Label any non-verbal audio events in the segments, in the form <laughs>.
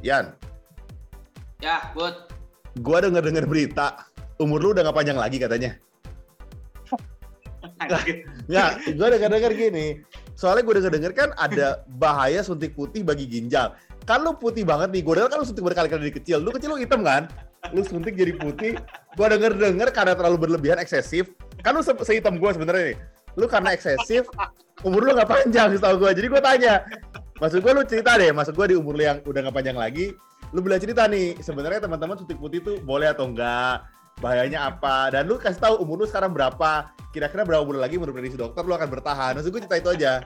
Yan, Ya, Bud. gua denger dengar berita umur lu udah gak panjang lagi katanya. <laughs> Ya, gua denger dengar gini. Soalnya gue denger denger kan ada bahaya suntik putih bagi ginjal. Kan lu putih banget nih. Gue denger kan lu suntik berkali-kali dari kecil. Lu kecil lu hitam kan? Lu suntik jadi putih. Gua denger denger karena terlalu berlebihan eksesif. Kan lu se sehitam gue sebenarnya nih. Lu karena eksesif, umur lu gak panjang setahu gue. Jadi gue tanya, maksud gue lu cerita deh. Maksud gue di umur lu yang udah gak panjang lagi, lu boleh cerita nih. Sebenarnya teman-teman suntik putih itu boleh atau enggak? bahayanya apa dan lu kasih tahu umur lu sekarang berapa kira-kira berapa bulan lagi menurut prediksi dokter lu akan bertahan maksud gue cerita itu aja <laughs>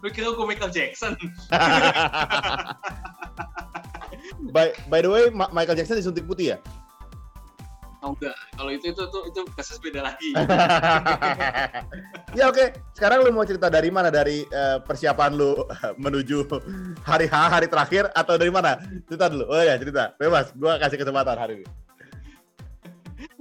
Lu kira gue Michael Jackson? <laughs> by, by the way Ma- Michael Jackson disuntik putih ya Oh enggak, kalau itu itu itu itu kasus beda lagi. <laughs> ya oke. Sekarang lu mau cerita dari mana? Dari eh, persiapan lu <laughs> menuju hari H hari terakhir atau dari mana? Cerita dulu. Oh ya cerita. Bebas. Gua kasih kesempatan hari ini.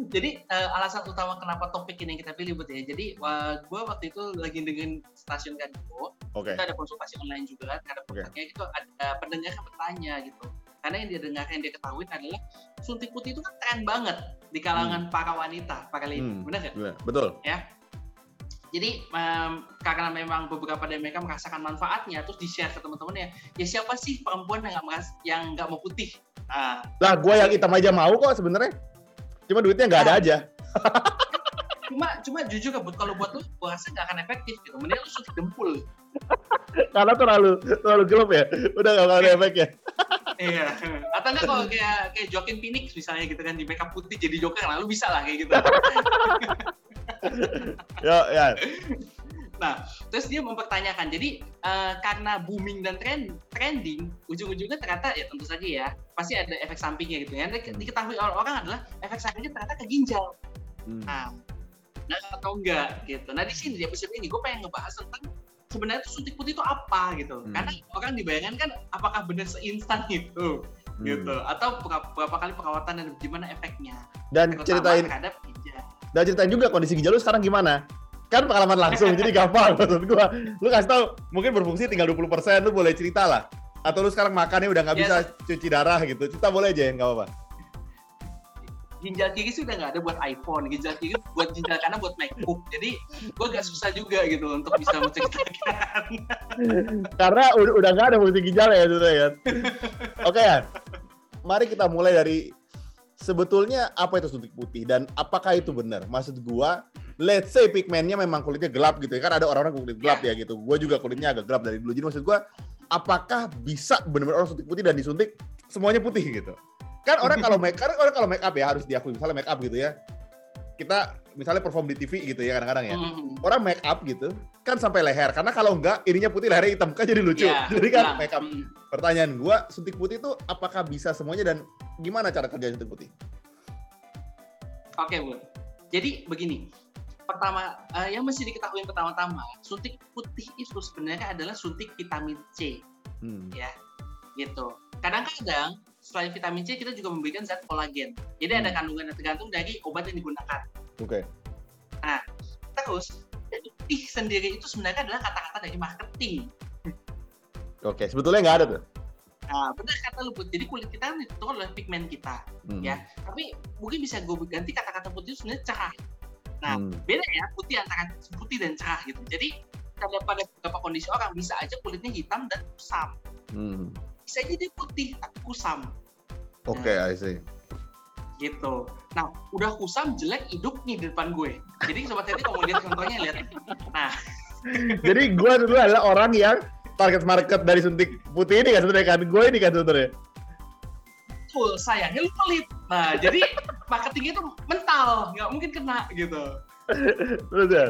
Jadi eh, alasan utama kenapa topik ini yang kita pilih buat ya. Jadi wah, gue waktu itu lagi dengan stasiun Kadiko, oke. Kita ada konsultasi online juga kan, karena Oke. produknya itu ada pendengar yang bertanya gitu. Karena yang dia dengar yang dia ketahui adalah suntik putih itu kan tren banget di kalangan para wanita, para lady, Hmm. benar nggak? Gimana? betul Jadi em, karena memang beberapa dari mereka merasakan manfaatnya, terus di share ke teman-temannya. Ya siapa sih perempuan yang nggak yang nggak mau putih? Nah, lah gua yang hitam aja mau kok sebenarnya cuma duitnya nggak ada aja cuma cuma jujur kebut kalau buat lu, gua rasa nggak akan efektif gitu. Mending lu suntik dempul. <laughs> karena terlalu terlalu gelap ya udah nggak ada efeknya Iya. <laughs> Atau enggak kalau kayak kayak Joaquin Phoenix misalnya gitu kan di makeup putih jadi Joker, lalu bisa lah kayak gitu. <laughs> Yo, ya. Nah, terus dia mempertanyakan. Jadi eh, karena booming dan trend trending, ujung-ujungnya ternyata ya tentu saja ya pasti ada efek sampingnya gitu ya. Yang diketahui orang-orang adalah efek sampingnya ternyata ke ginjal. Hmm. Nah, nah atau enggak gitu. Nah di sini di episode ini gue pengen ngebahas tentang sebenarnya tuh suntik putih itu apa gitu. Hmm. Karena orang dibayangkan kan apakah benar seinstan <laughs> itu Hmm. gitu atau berapa, kali perawatan dan gimana efeknya. Dan Terutama ceritain terhadap dan ceritain juga kondisi ginjal lu sekarang gimana? Kan pengalaman langsung jadi gampang <laughs> maksud gua. Lu kasih tahu mungkin berfungsi tinggal 20% lu boleh cerita lah. Atau lu sekarang makannya udah nggak Ya, bisa cuci darah gitu. Cerita boleh aja nggak apa-apa. Ginjal kiri sih udah nggak ada buat iPhone, ginjal kiri buat ginjal kanan buat MacBook. Jadi gue agak susah juga gitu untuk bisa menceritakan. Karena udah udah nggak ada fungsi ginjal ya sudah ya. Oke ya. Mari kita mulai dari sebetulnya apa itu suntik putih dan apakah itu benar? Maksud gua, let's say pigmennya memang kulitnya gelap gitu ya. Kan ada orang-orang kulit gelap ya gitu. Gua juga kulitnya agak gelap dari dulu. Jadi maksud gua, apakah bisa benar-benar orang suntik putih dan disuntik semuanya putih gitu? Kan orang kalau make kan orang kalau make up ya harus diakui misalnya make up gitu ya. Kita misalnya perform di TV gitu ya kadang-kadang ya Hmm. orang make up gitu kan sampai leher karena kalau enggak ininya putih lehernya hitam kan jadi lucu Iya, jadi kan bilang, make up hmm. pertanyaan gua suntik putih itu apakah bisa semuanya dan gimana cara kerja suntik putih Oke, Bu. Jadi begini. Pertama, eh, yang mesti diketahui pertama-tama, suntik putih itu sebenarnya adalah suntik vitamin C, hmm. ya. Gitu. Kadang-kadang selain vitamin C kita juga memberikan zat kolagen. Jadi ada Hmm. kandungan yang tergantung dari obat yang digunakan. oke Terus, putih sendiri itu sebenarnya adalah kata-kata dari marketing. oke sebetulnya nggak ada tuh Nah, benar kata lu, Put. Jadi kulit kita kan itu adalah pigmen kita. Hmm. Ya. Tapi mungkin bisa gue ganti kata-kata putih itu sebenarnya cerah. Nah, Hmm. beda ya putih antara putih dan cerah gitu. Jadi pada pada beberapa kondisi orang bisa aja kulitnya hitam dan kusam. Hmm. Bisa aja dia putih kusam oke I see gitu. Nah, udah kusam jelek hidup nih di depan gue. Jadi sobat Hati kalau mau lihat contohnya lihat. Nah, <laughs> jadi gua dulu adalah orang yang target market dari suntik putih ini kan sebenarnya kan gue ini kan sebenarnya betul sayangnya lu pelit. Nah, jadi marketingnya itu mental, nggak mungkin kena gitu. <laughs> terus ya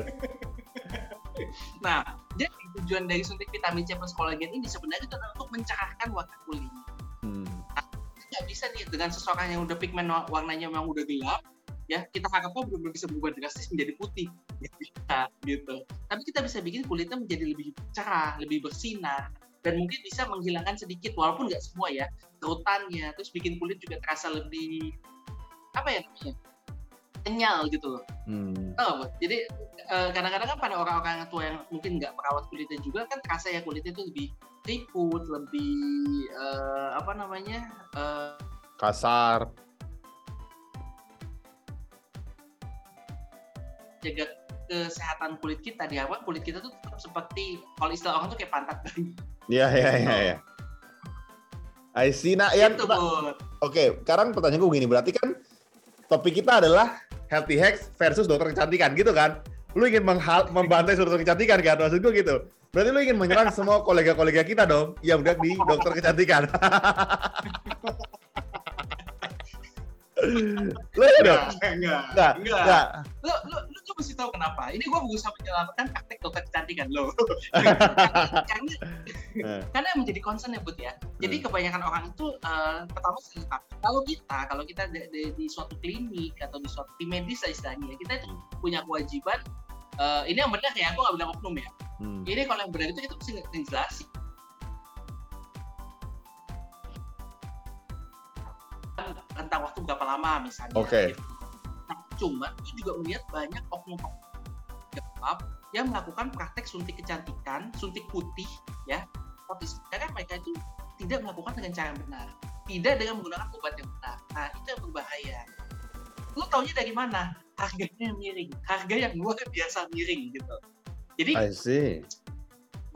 Nah, jadi tujuan dari suntik vitamin C plus kolagen ini sebenarnya itu adalah untuk mencerahkan warna kulit. hmm. nggak bisa nih dengan seseorang yang udah pigmen wa- warnanya memang udah gelap ya kita harapkan belum bisa berubah drastis menjadi putih Nggak bisa gitu tapi kita bisa bikin kulitnya menjadi lebih cerah lebih bersinar dan mungkin bisa menghilangkan sedikit walaupun nggak semua ya kerutannya terus bikin kulit juga terasa lebih apa ya namanya kenyal gitu loh Hmm. Tahu Bud? Jadi eh, kadang-kadang kan pada orang-orang tua yang mungkin nggak merawat kulitnya juga kan terasa ya kulitnya itu lebih triput, lebih eh, apa namanya eh, Kasar. jaga kesehatan kulit kita diharapkan kulit kita tuh tetap seperti kalau istilah orang tuh kayak pantat Iya, iya, iya, iya. I see. Nah, Bud. Oke, sekarang pertanyaan gue begini, berarti kan topik kita adalah healthy hacks versus dokter kecantikan, gitu kan? Lu ingin menghal- membantai dokter kecantikan kan? Maksud gue gitu. Berarti lu ingin menyerang semua kolega-kolega kita dong yang udah di dokter kecantikan. <laughs> lu ya dong? enggak Enggak, enggak enggak. lu lu mesti tahu kenapa ini gua berusaha menyelamatkan praktek dokter kecantikan lo karena, karena Eh. karena yang menjadi concern ya Bud ya jadi Hmm. kebanyakan orang itu eh, pertama kalau kita kalau kita di, di- di suatu klinik atau di suatu tim medis lah istilahnya kita itu punya kewajiban eh, ini yang benar ya aku nggak bilang oknum ya Hmm. ini kalau yang benar itu kita mesti ngejelasin tentang waktu berapa lama misalnya. Oke. gitu. Nah, cuma itu juga melihat banyak oknum gelap yang melakukan praktek suntik kecantikan, suntik putih, ya. Tapi sebenarnya mereka itu tidak melakukan dengan cara yang benar, tidak dengan menggunakan obat yang benar. Nah, itu yang berbahaya. Lu taunya dari mana? Harganya miring, harga yang luar biasa miring gitu. Jadi I see.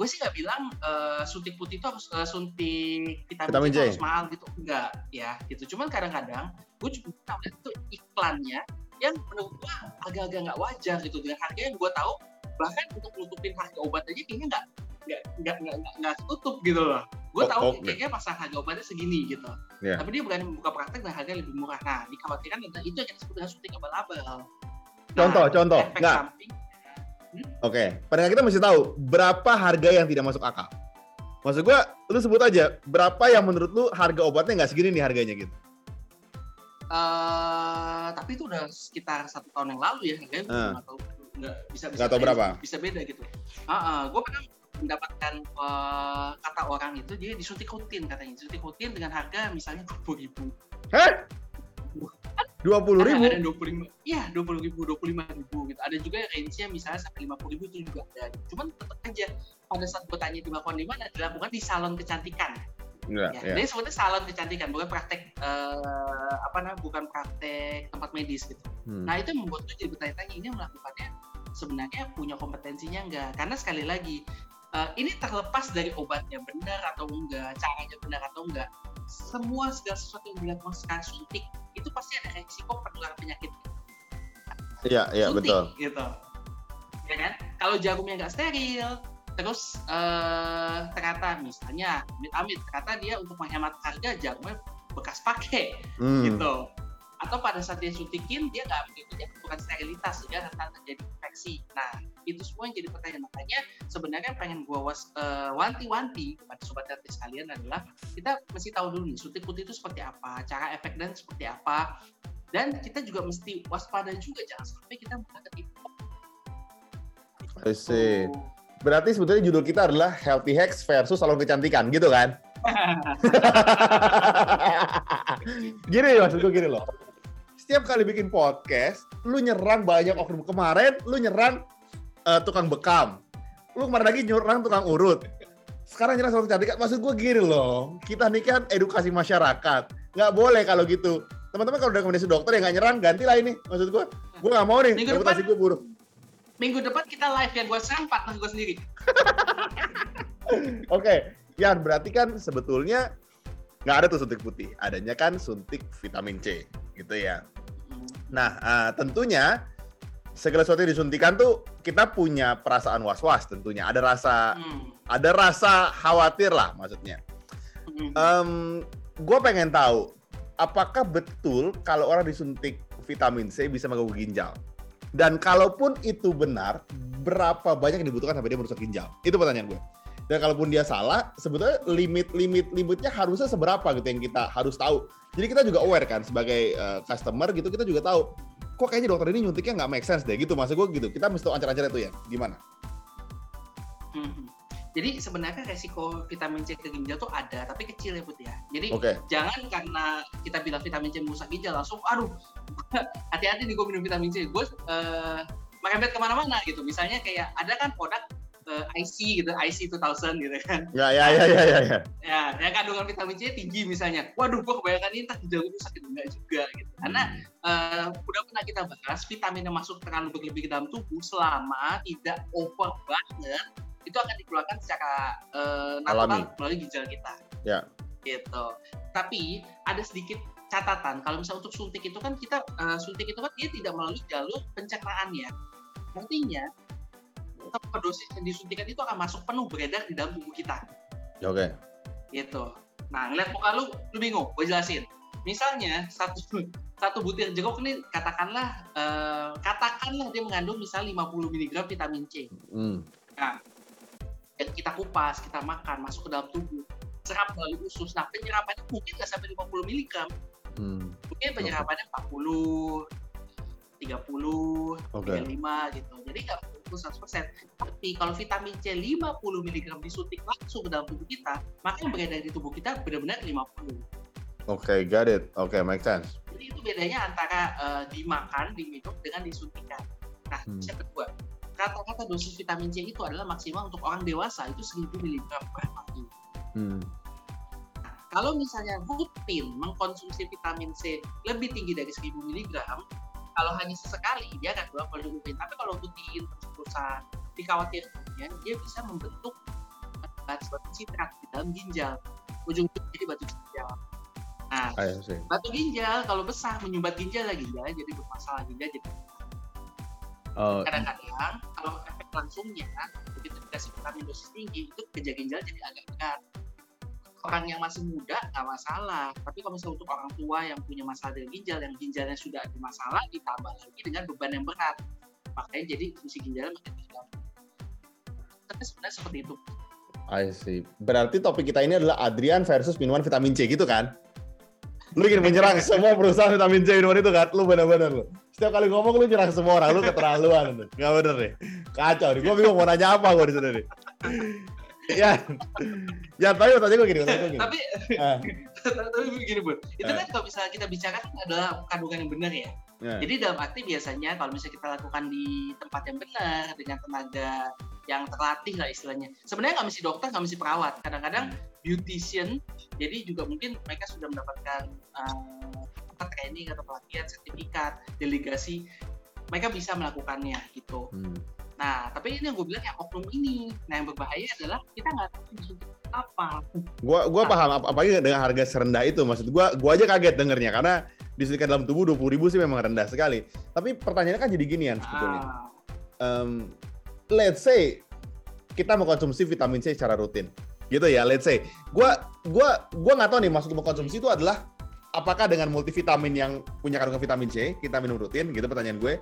gue sih nggak bilang eh, suntik putih itu harus eh, suntik vitamin, Vitamin J. harus mahal gitu enggak ya gitu cuman kadang-kadang gue juga pernah lihat itu iklannya yang menurut gue agak-agak nggak wajar gitu dengan harga yang gue tahu bahkan untuk nutupin harga obat aja kayaknya nggak nggak nggak nggak nggak- tutup gitu loh gue Oh, tahu kayaknya pasar harga obatnya segini gitu Iya. tapi dia berani membuka praktek dan harga lebih murah nah dikhawatirkan tentang itu yang kita sebut dengan suntik abal-abal Nah, Contoh, contoh. efek Nggak. samping Oke, pendengar kita mesti tahu berapa harga yang tidak masuk akal. Maksud gua, lu sebut aja berapa yang menurut lu harga obatnya nggak segini nih harganya gitu. Eh tapi itu udah sekitar satu tahun yang lalu ya harganya nggak tahu. Nggak bisa bisa Nggak tahu berapa. bisa beda gitu. Gue pernah mendapatkan eh, kata orang itu dia disuntik rutin katanya. Disuntik rutin dengan harga misalnya dua puluh ribu. Hah? Dua puluh ribu? ada dua puluh lima iya dua puluh ribu dua puluh lima ribu gitu. Ada juga yang range-nya misalnya sampai lima puluh ribu itu juga ada. Cuman tetap aja pada saat gue tanya dilakukan di mana dilakukan di salon kecantikan Enggak, ya. ya. Jadi sebetulnya salon kecantikan, bukan praktek eh, apa namanya, bukan praktek tempat medis gitu. Hmm. Nah itu membuat gue jadi bertanya-tanya ini melakukannya sebenarnya punya kompetensinya enggak? Karena sekali lagi eh, ini terlepas dari obatnya benar atau enggak, caranya benar atau enggak. Semua segala sesuatu yang dilakukan secara suntik itu pasti ada resiko penularan penyakit. Iya, iya betul. Gitu. Ya kan? Kalau jarumnya nggak steril, terus eh, ternyata misalnya amit-amit ternyata dia untuk menghemat harga jarumnya bekas pakai Hmm. gitu. Atau pada saat dia suntikin dia nggak mengikuti aturan sterilitas sehingga rentan terjadi infeksi. Nah itu semua yang jadi pertanyaan. Makanya sebenarnya pengen gua was, eh, wanti-wanti kepada sobat RT sekalian adalah kita mesti tahu dulu nih suntik putih itu seperti apa cara efek dan seperti apa. Dan kita juga mesti waspada juga jangan sampai kita malah ketipu I see. Berarti sebetulnya judul kita adalah Healthy Hacks versus salon kecantikan, gitu kan? <laughs> gini maksud gue gini loh. Setiap kali bikin podcast, lu nyerang banyak oknum kemarin, lu nyerang eh, tukang bekam. Lu kemarin lagi nyerang tukang urut. Sekarang nyerang salon kecantikan. Maksud gue gini loh, kita nih kan edukasi masyarakat. Nggak boleh kalau gitu. Teman-teman kalau udah rekomendasi dokter yang nggak nyerang, gantilah ini. Maksud gue, gue nggak mau nih, Minggu reputasi depan- gue buruk. Minggu depan kita live yang gue partner gue sendiri <laughs> Oke, Yan berarti kan sebetulnya nggak ada tuh suntik putih, adanya kan suntik vitamin C, gitu ya. Nah, eh, tentunya segala sesuatu yang disuntikan tuh kita punya perasaan was-was tentunya, ada rasa Hmm. ada rasa khawatir lah maksudnya. Hmm. Em, gue pengen tahu apakah betul kalau orang disuntik vitamin C bisa mengganggu ginjal? Dan kalaupun itu benar, berapa banyak yang dibutuhkan sampai dia merusak ginjal? Itu pertanyaan gue. Dan kalaupun dia salah, sebetulnya limit-limit limitnya harusnya seberapa gitu yang kita harus tahu. Jadi kita juga aware kan sebagai eh, customer gitu, kita juga tahu kok kayaknya dokter ini nyuntiknya nggak make sense deh gitu. Maksud gue gitu. Kita mesti tahu ancar-ancar itu ya. Gimana? Hmm. Jadi sebenarnya resiko vitamin C ke ginjal tuh ada, tapi kecil ya Put ya. Jadi Oke. jangan karena kita bilang vitamin C merusak ginjal langsung, aduh <laughs> hati-hati nih gue minum vitamin C. Gue eh, merembet ke mana-mana gitu. Misalnya kayak ada kan produk eh, IC gitu, IC 2000 gitu kan. Ya, ya, ya, ya, ya. ya. Ya, kandungan vitamin C tinggi misalnya. Waduh, gua kebanyakan ini tak ginjal gue sakit enggak juga gitu. Karena eh, udah pernah kita bahas vitamin yang masuk terlalu berlebih ke dalam tubuh selama tidak over banget itu akan dikeluarkan secara eh, natural melalui ginjal kita. Ya. Gitu. Tapi ada sedikit catatan kalau misalnya untuk suntik itu kan kita eh, suntik itu kan dia tidak melalui jalur pencernaan ya. Artinya dosis yang disuntikan itu akan masuk penuh beredar di dalam tubuh kita Ya, Oke. gitu. Nah, ngeliat muka lu, lu bingung, gue jelasin. Misalnya satu satu butir jeruk ini katakanlah eh, katakanlah dia mengandung misal 50 mg vitamin C. Hmm. Dan kita kupas, kita makan, masuk ke dalam tubuh, serap melalui usus. Nah, penyerapannya mungkin nggak sampai 50 mg, Hmm. mungkin penyerapannya 40, 30, Oke. 35 gitu. Jadi nggak full 100%. Tapi kalau vitamin C 50 mg disuntik langsung ke dalam tubuh kita, maka yang beredar di tubuh kita benar-benar 50. Oke, got it. Oke, make sense. Jadi itu bedanya antara eh, dimakan, diminum dengan disuntikan. Nah, Hmm. yang kedua, kata-kata dosis vitamin C itu adalah maksimal untuk orang dewasa itu 1000 mg per hari. Hmm. Kalau misalnya rutin mengkonsumsi vitamin C lebih tinggi dari 1000 mg, kalau hanya sesekali dia akan keluar kalau rutin. Tapi kalau rutin terus-terusan dikhawatirkannya dia bisa membentuk eh, suatu citrat di dalam ginjal. Ujung-ujungnya jadi batu ginjal. Nah, I see. batu ginjal kalau besar menyumbat ginjal lagi ginjal jadi bermasalah ginjal jadi Oh, kadang-kadang kalau efek langsungnya begitu dikasih vitamin dosis tinggi itu kerja ginjal jadi agak berat orang yang masih muda nggak masalah tapi kalau misalnya untuk orang tua yang punya masalah dengan ginjal yang ginjalnya sudah ada masalah ditambah lagi dengan beban yang berat makanya jadi fungsi ginjalnya makin terganggu tapi sebenarnya seperti itu I see. Berarti topik kita ini adalah Adrian versus minuman vitamin C gitu kan? Lu ingin menyerang <laughs> semua perusahaan vitamin C minuman itu kan? Lu bener-bener lu. Setiap kali ngomong lu nyerang semua orang, lu keterlaluan. Lu. Gak bener deh. Kacau nih. Gue bingung mau nanya apa gue di sini nih. Ya, ya tapi tanya gue gini, gue gini. tapi Ah, tapi begini bun itu Eh. kan kalau misalnya kita bicarakan adalah kandungan yang benar ya ya. Jadi dalam arti biasanya kalau misalnya kita lakukan di tempat yang benar dengan tenaga yang terlatih lah istilahnya. Sebenarnya nggak mesti dokter, nggak mesti perawat. Kadang-kadang beautician, jadi juga mungkin mereka sudah mendapatkan uh, training atau pelatihan, sertifikat, delegasi. Mereka bisa melakukannya gitu. Hmm. Nah, tapi ini yang gue bilang yang oknum ini. Nah, yang berbahaya adalah kita nggak tahu apa. Gua gua paham ap- apalagi dengan harga serendah itu maksud gua gua aja kaget dengernya karena disuntikan dalam tubuh 20.000 ribu sih memang rendah sekali. Tapi pertanyaannya kan jadi ginian sebetulnya. Ah, um, let's say kita mau konsumsi vitamin C secara rutin gitu ya let's say gua gua gua nggak tahu nih maksud mengkonsumsi itu adalah apakah dengan multivitamin yang punya kandungan vitamin C kita minum rutin gitu pertanyaan gue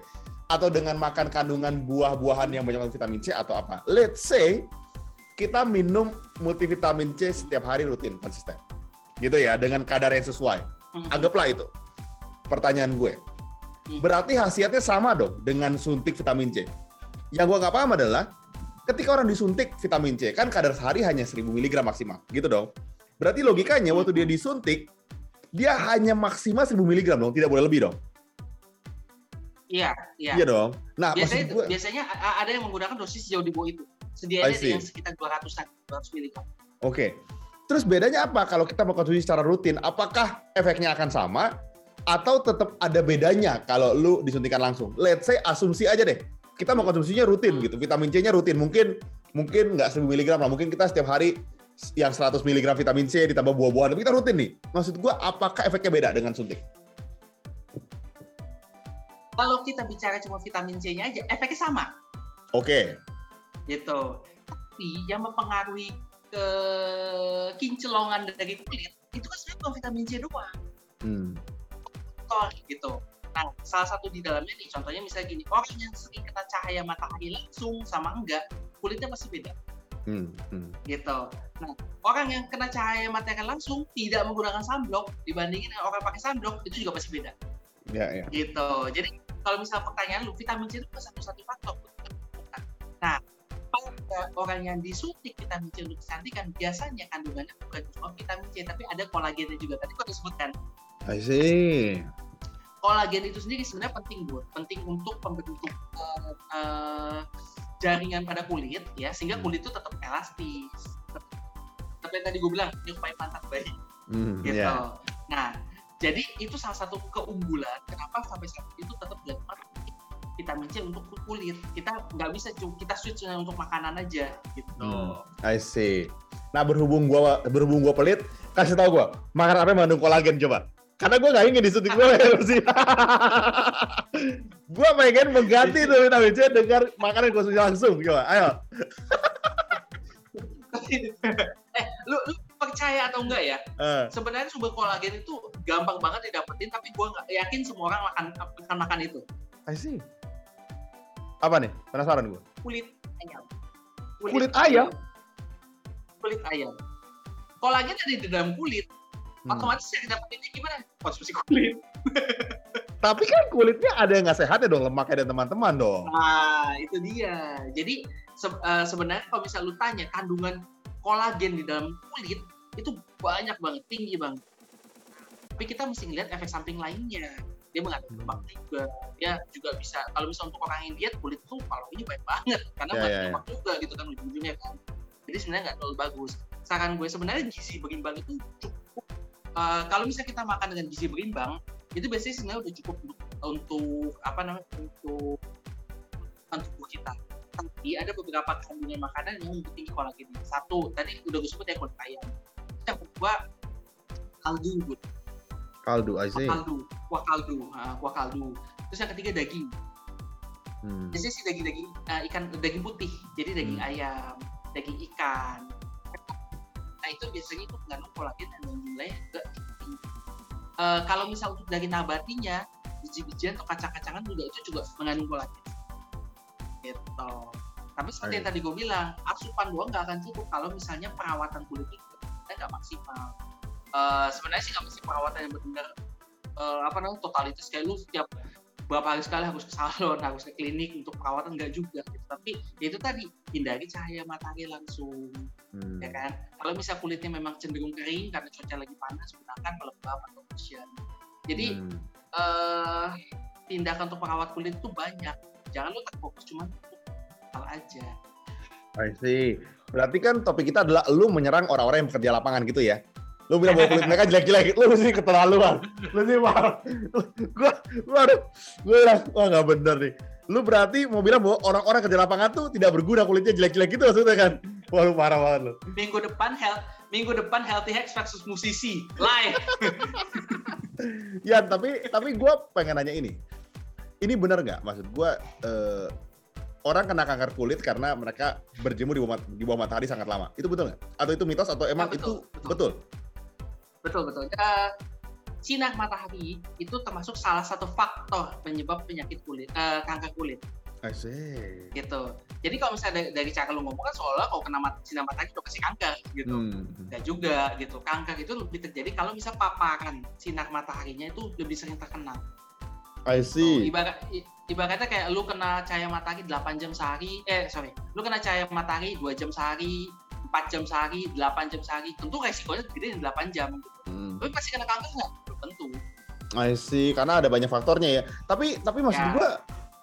atau dengan makan kandungan buah-buahan yang banyak vitamin C atau apa. Let's say kita minum multivitamin C setiap hari rutin konsisten. Gitu ya dengan kadar yang sesuai. Hmm. anggaplah itu. Pertanyaan gue. Hmm. berarti khasiatnya sama dong dengan suntik vitamin C. Yang gue nggak paham adalah ketika orang disuntik vitamin C kan kadar sehari hanya 1000 mg maksimal. Gitu dong. Berarti logikanya waktu dia disuntik dia hanya maksimal 1000 mg dong tidak boleh lebih dong Iya, iya. iya dong. Nah biasanya gue biasanya ada yang menggunakan dosis jauh di bawah itu. Sedianya yang sekitar 200 200 mg oke. Terus bedanya apa kalau kita mengkonsumsi secara rutin? Apakah efeknya akan sama atau tetap ada bedanya kalau lu disuntikan langsung? Let's say asumsi aja deh. Kita mau konsumsinya rutin gitu vitamin C-nya rutin. Mungkin mungkin nggak 1000 mg lah. Mungkin kita setiap hari yang 100 mg vitamin C ditambah buah-buahan. Tapi kita rutin nih. Maksud gua apakah efeknya beda dengan suntik kalau kita bicara cuma vitamin C-nya aja efeknya sama oke gitu tapi yang mempengaruhi ke kincelongan dari kulit itu kan sebenarnya bukan vitamin C doang hmm. faktor gitu nah salah satu di dalamnya nih contohnya misalnya gini orang yang sering kena cahaya matahari langsung sama enggak kulitnya pasti beda Hmm. Hmm. gitu. Nah, orang yang kena cahaya matahari langsung tidak menggunakan sunblock dibandingin orang pakai sunblock itu juga pasti beda. ya ya Gitu. Jadi kalau misalnya pertanyaan lu vitamin C itu bukan satu-satu faktor. Bukan. Nah, pada orang yang disuntik vitamin C untuk kecantikan biasanya kandungannya bukan cuma vitamin C tapi ada kolagennya juga. Tadi kau sebutkan I see kolagen itu sendiri sebenarnya penting buat penting untuk pembentuk eh, eh, jaringan pada kulit ya sehingga Hmm. kulit itu tetap elastis. Tapi yang tadi gue bilang nyupai pantat bayi Hmm, gitu. iya. Nah, jadi itu salah satu keunggulan kenapa sampai saat itu tetap dilakukan vitamin C untuk kulit. Kita nggak bisa cu- kita switch hanya untuk makanan aja gitu. Hmm. I see. Nah berhubung gua berhubung gua pelit, kasih tau gua makan apa yang mengandung kolagen coba. Karena gua nggak ingin disuntik gua sih. <laughs> gua pengen mengganti tuh vitamin C dengan makanan konsumsi langsung. Coba, ayo. <laughs> eh, lu, lu percaya atau enggak ya? Eh, Sebenarnya sumber kolagen itu gampang banget didapetin, tapi gua nggak yakin semua orang makan akan makan itu. I see. Apa nih? Penasaran gua. Kulit ayam. Kulit ayam? Kulit ayam. Kolagen ada di dalam kulit. Hmm. Otomatis yang dapetinnya gimana? Konsumsi kulit. <laughs> Tapi kan kulitnya ada yang nggak sehat ya dong, lemaknya dan teman-teman dong. Nah, itu dia. Jadi se- eh, sebenarnya kalau misal lu tanya kandungan kolagen di dalam kulit itu banyak banget, tinggi banget. Tapi kita mesti ngeliat efek samping lainnya. Dia mengandung Hmm. lemak juga. Dia juga bisa kalau misal untuk orang yang diet kulit tuh kalorinya banyak banget karena Ya, banyak ya, ya. lemak juga gitu kan ujung-ujungnya kan. Jadi sebenarnya nggak terlalu bagus. Saran gue sebenarnya gizi berimbang itu cukup. eh, kalau misalnya kita makan dengan gizi berimbang, itu biasanya sebenarnya udah cukup untuk, untuk apa namanya untuk untuk tubuh kita. Tapi ada beberapa kandungan makanan yang lebih tinggi kolagen. Satu, tadi udah gue sebut ya kulit ayam. Yang kedua, kaldu, Bud. Kaldu, I kuah kaldu, kuah kaldu, ah, kuah kaldu. Terus yang ketiga daging. Hmm. Biasanya sih daging-daging eh, ikan daging putih, jadi daging Hmm. ayam, daging ikan. Nah itu biasanya itu mengandung kolagen dan jumlahnya juga tinggi. Eh, kalau misal untuk daging nabatinya, biji-bijian atau kacang-kacangan juga itu juga mengandung kolagen. Gitu. Tapi seperti yang Oke. tadi gue bilang, asupan doang nggak akan cukup kalau misalnya perawatan kulit itu kita nggak maksimal. Eh, sebenarnya sih nggak mesti perawatan yang benar eh, apa namanya totalitas kayak lu setiap berapa hari sekali harus ke salon, <laughs> harus ke klinik untuk perawatan nggak juga. Gitu. Tapi ya itu tadi hindari cahaya matahari langsung, Hmm. ya kan? Kalau misal kulitnya memang cenderung kering karena cuaca lagi panas, gunakan pelembab atau lotion. Jadi Hmm. eh tindakan untuk merawat kulit itu banyak. Jangan lu terfokus cuma hal aja. I see. Berarti kan topik kita adalah lu menyerang orang-orang yang bekerja lapangan gitu ya. Lu bilang bahwa kulit mereka jelek-jelek, lu sih keterlaluan. Lu sih parah. Gua, gua gua bilang, wah nggak bener nih. Lu berarti mau bilang bahwa orang-orang kerja lapangan tuh tidak berguna kulitnya jelek-jelek gitu maksudnya kan? Wah lu parah banget lu. Minggu depan health minggu depan healthy hacks versus musisi live. <laughs> Ya, tapi tapi gue pengen nanya ini. Ini benar nggak? Maksud gue eh, orang kena kanker kulit karena mereka berjemur di bawah, di bawah matahari sangat lama. Itu betul nggak? Atau itu mitos atau emang Ya, betul, itu betul. betul? Betul betul. Eh, sinar matahari itu termasuk salah satu faktor penyebab penyakit kulit eh, kanker kulit I see. gitu. Jadi kalau misalnya dari, dari cara lu ngomong kan seolah kalau kena mat- sinar matahari udah pasti kanker gitu. Hmm. Enggak juga gitu. Kanker itu lebih terjadi kalau misal paparan sinar mataharinya itu lebih sering terkena. I Oh, see. ibarat i- ibaratnya kayak lu kena cahaya matahari 8 jam sehari, eh sorry, lu kena cahaya matahari 2 jam sehari, 4 jam sehari, 8 jam sehari, tentu resikonya gede di 8 jam. Gitu. Hmm. Tapi pasti kena kanker nggak? Tentu. I see. Karena ada banyak faktornya ya. Tapi tapi maksud Ya. gue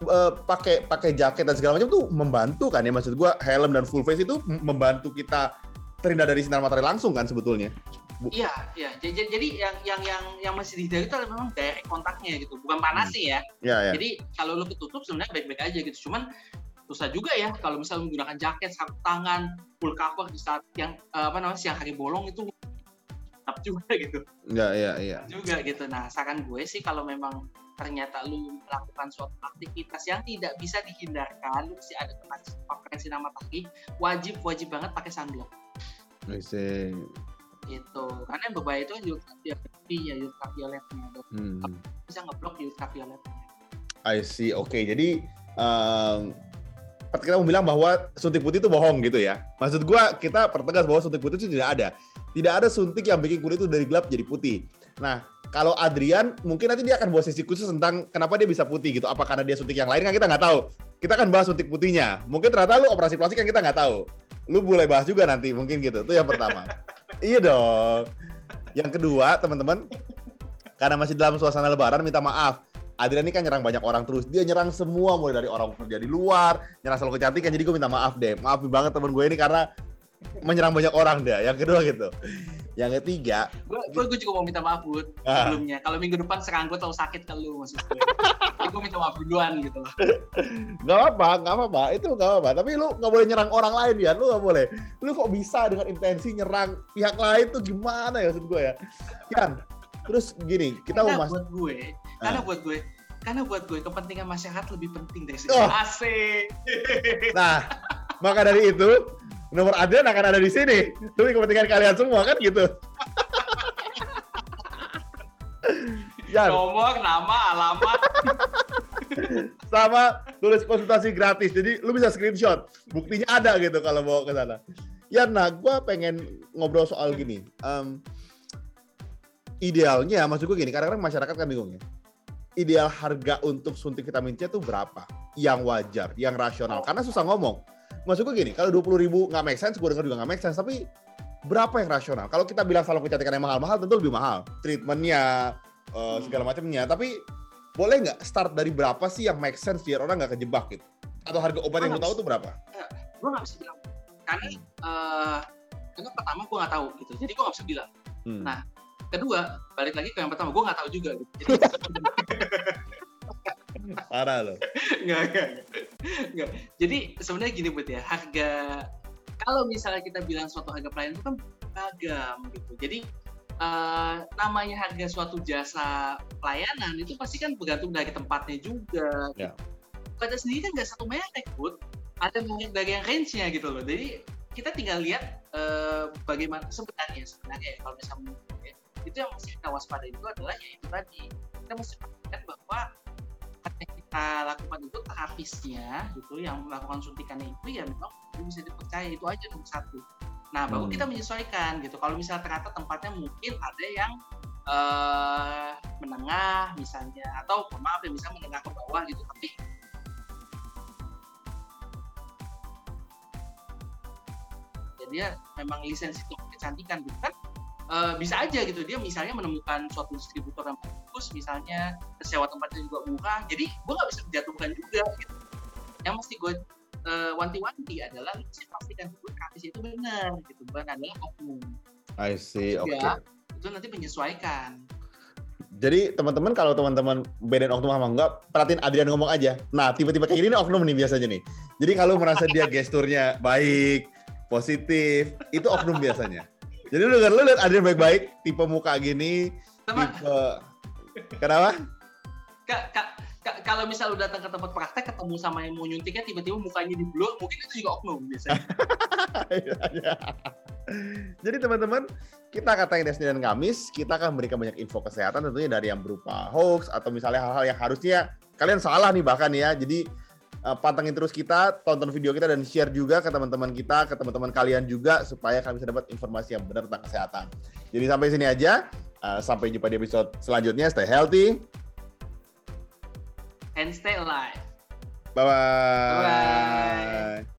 eh, pakai pakai jaket dan segala macam tuh membantu kan ya maksud gue helm dan full face itu membantu kita terhindar dari sinar matahari langsung kan sebetulnya. Bu- Iya, iya. Jadi, jadi yang yang yang yang masih dihindari itu adalah memang direct kontaknya gitu, bukan panas sih ya. Ya ya. Jadi kalau lu ketutup sebenarnya baik-baik aja gitu. Cuman susah juga ya kalau misalnya menggunakan jaket, sarung tangan, full cover di saat yang eh, apa namanya siang hari bolong itu up juga <laughs> gitu. Ya ya ya. juga gitu. Nah, saran gue sih kalau memang ternyata lu melakukan suatu aktivitas yang tidak bisa dihindarkan, lu mesti ada kena paparan sinar matahari, wajib wajib banget pakai sunblock I see. gitu. Karena yang berbahaya itu kan ultraviolet ya, ultravioletnya. Hmm. Bisa ngeblok ultraviolet. I see. Oke, jadi um, kita mau bilang bahwa suntik putih itu bohong gitu ya. Maksud gua kita pertegas bahwa suntik putih itu tidak ada. Tidak ada suntik yang bikin kulit itu dari gelap jadi putih. Nah, kalau Adrian mungkin nanti dia akan bawa sesi khusus tentang kenapa dia bisa putih gitu. Apa karena dia suntik yang lain kan kita nggak tahu. Kita akan bahas suntik putihnya. Mungkin ternyata lu operasi plastik yang kita nggak tahu. Lu boleh bahas juga nanti mungkin gitu. Itu yang pertama. <laughs> iya dong. Yang kedua, teman-teman, karena masih dalam suasana lebaran minta maaf Adrian ini kan nyerang banyak orang terus. Dia nyerang semua mulai dari orang kerja di luar, nyerang selalu kecantikan. Jadi gue minta maaf deh. Maaf banget temen gue ini karena menyerang banyak orang deh. Yang kedua gitu. Yang ketiga, gue gue juga mau minta maaf Bud Ah. sebelumnya. Kalau minggu depan serang gue terlalu sakit ke lu maksud gue. Minta maaf duluan gitu loh. nggak apa, nggak apa-apa. Itu nggak apa-apa. Tapi lu nggak boleh nyerang orang lain ya. Lu nggak boleh. Lu kok bisa dengan intensi nyerang pihak lain tuh gimana ya maksud gue ya? Kan, terus gini, kita karena mau mas buat gue, Ah. karena buat gue, karena buat gue kepentingan masyarakat lebih penting dari Oh. segala asik. Nah, maka dari itu nomor Adrian akan ada di sini. Demi kepentingan kalian semua kan gitu. <laughs> Yan, Nomor, nama, alamat. <laughs> sama tulis konsultasi gratis. Jadi lu bisa screenshot. Buktinya ada gitu kalau mau ke sana. Ya, nah, gue pengen ngobrol soal gini. Em, idealnya, maksud gue gini, kadang-kadang masyarakat kan bingung ya. Ideal harga untuk suntik vitamin C itu berapa? Yang wajar, yang rasional. Karena susah ngomong. Maksud gue gini, kalau 20 ribu nggak make sense, gue denger juga nggak make sense. Tapi berapa yang rasional? Kalau kita bilang salon kecantikan yang mahal-mahal, tentu lebih mahal. Treatmentnya, eh, segala macamnya. Tapi boleh nggak start dari berapa sih yang make sense biar orang nggak kejebak gitu? Atau harga obat yang lu tahu tuh berapa? gue nggak bisa bilang. Karena, eh karena pertama gue nggak tahu gitu. Jadi gue nggak bisa bilang. Hmm. Nah, kedua balik lagi ke yang pertama gue nggak tahu juga gitu. <laughs> Jadi Parah loh. nggak nggak nggak. Jadi sebenarnya gini buat ya harga kalau misalnya kita bilang suatu harga pelayanan itu kan beragam gitu. Jadi eh, namanya harga suatu jasa pelayanan itu pasti kan bergantung dari tempatnya juga. Ya. Pada sendiri kan nggak satu merek, Bud. Ada merek dari yang range-nya gitu loh. Jadi kita tinggal lihat eh, bagaimana sebenarnya sebenarnya ya, kalau misalnya itu yang mesti kita waspadai itu adalah ya itu tadi. Kita mesti perhatikan bahwa apa yang kita lakukan itu terapisnya gitu yang melakukan suntikannya itu ya memang bisa dipercaya itu aja nomor satu. Nah baru Hmm. kita menyesuaikan gitu. Kalau misalnya ternyata tempatnya mungkin ada yang eh menengah misalnya atau maaf ya misalnya menengah ke bawah gitu tapi jadi ya memang lisensi untuk kecantikan gitu kan eh, bisa aja gitu dia misalnya menemukan suatu distributor yang bagus misalnya sewa tempatnya juga murah jadi gue nggak bisa menjatuhkan juga gitu yang mesti gue eh, wanti-wanti adalah lu mesti pastikan dulu gratis itu benar gitu bukan adalah oknum I see, oke. Ya. itu nanti menyesuaikan Jadi teman-teman kalau teman-teman bedain oknum sama enggak, perhatiin Adrian ngomong aja. Nah, tiba-tiba kayak gini nih oknum nih biasanya nih. Jadi kalau merasa dia gesturnya baik, positif, itu oknum biasanya. Jadi lu kan lu lihat Adrian baik-baik, tipe muka gini, tipe Kenapa? Ka- ka- ka- kalau misal lu datang ke tempat praktek ketemu sama yang mau nyuntiknya tiba-tiba mukanya di blur mungkin itu juga oknum biasanya <laughs> Jadi teman-teman, kita katain Desni dan Kamis, kita akan memberikan banyak info kesehatan tentunya dari yang berupa hoax atau misalnya hal-hal yang harusnya kalian salah nih bahkan ya. Jadi eh, pantengin terus kita, tonton video kita dan share juga ke teman-teman kita, ke teman-teman kalian juga supaya kalian bisa dapat informasi yang benar tentang kesehatan. Jadi sampai sini aja. Eh, sampai jumpa di episode selanjutnya. Stay healthy. and stay alive Bye-bye. Bye-bye.